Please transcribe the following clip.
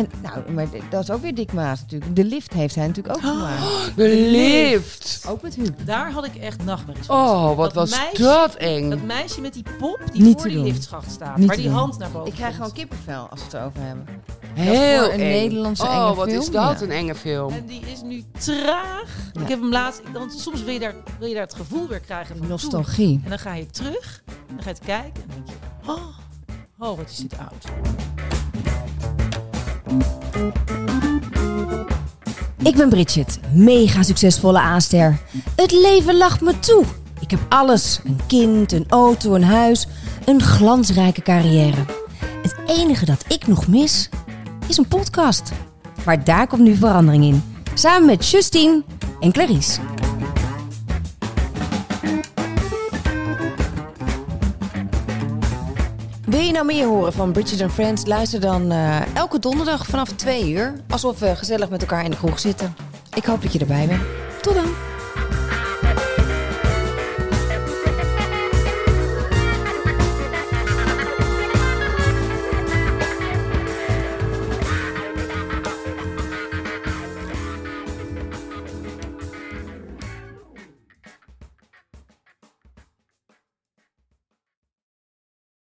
En nou, maar dat is ook weer Dick Maas natuurlijk. De lift heeft hij natuurlijk ook gemaakt. De lift. Ook met Huub. Daar had ik echt nachtmerries van. Oh, wat Dat was meisje- dat eng. Dat meisje met die pop die Niet voor die liftschacht staat. Niet waar die doen. hand naar boven Ik krijg gewoon kippenvel als we het erover hebben. Heel een eng. Nederlandse oh, enge wat film, is dat, ja. een enge film. En die is nu traag. Ja. Ik heb hem laatst... Want soms wil je, daar, wil je daar het gevoel weer krijgen van toen. Nostalgie. En dan ga je terug. Dan ga je het kijken. En dan denk je... Oh, oh wat is dit oud. Ik ben Bridget, mega succesvolle aanster. Het leven lacht me toe. Ik heb alles: een kind, een auto, een huis, een glansrijke carrière. Het enige dat ik nog mis is een podcast. Maar daar komt nu verandering in. Samen met Justine en Clarice. Wil je nou meer horen van Bridget and Friends? Luister dan eh, elke donderdag vanaf 2 uur. Alsof we gezellig met elkaar in de kroeg zitten. Ik hoop dat je erbij bent. Tot dan.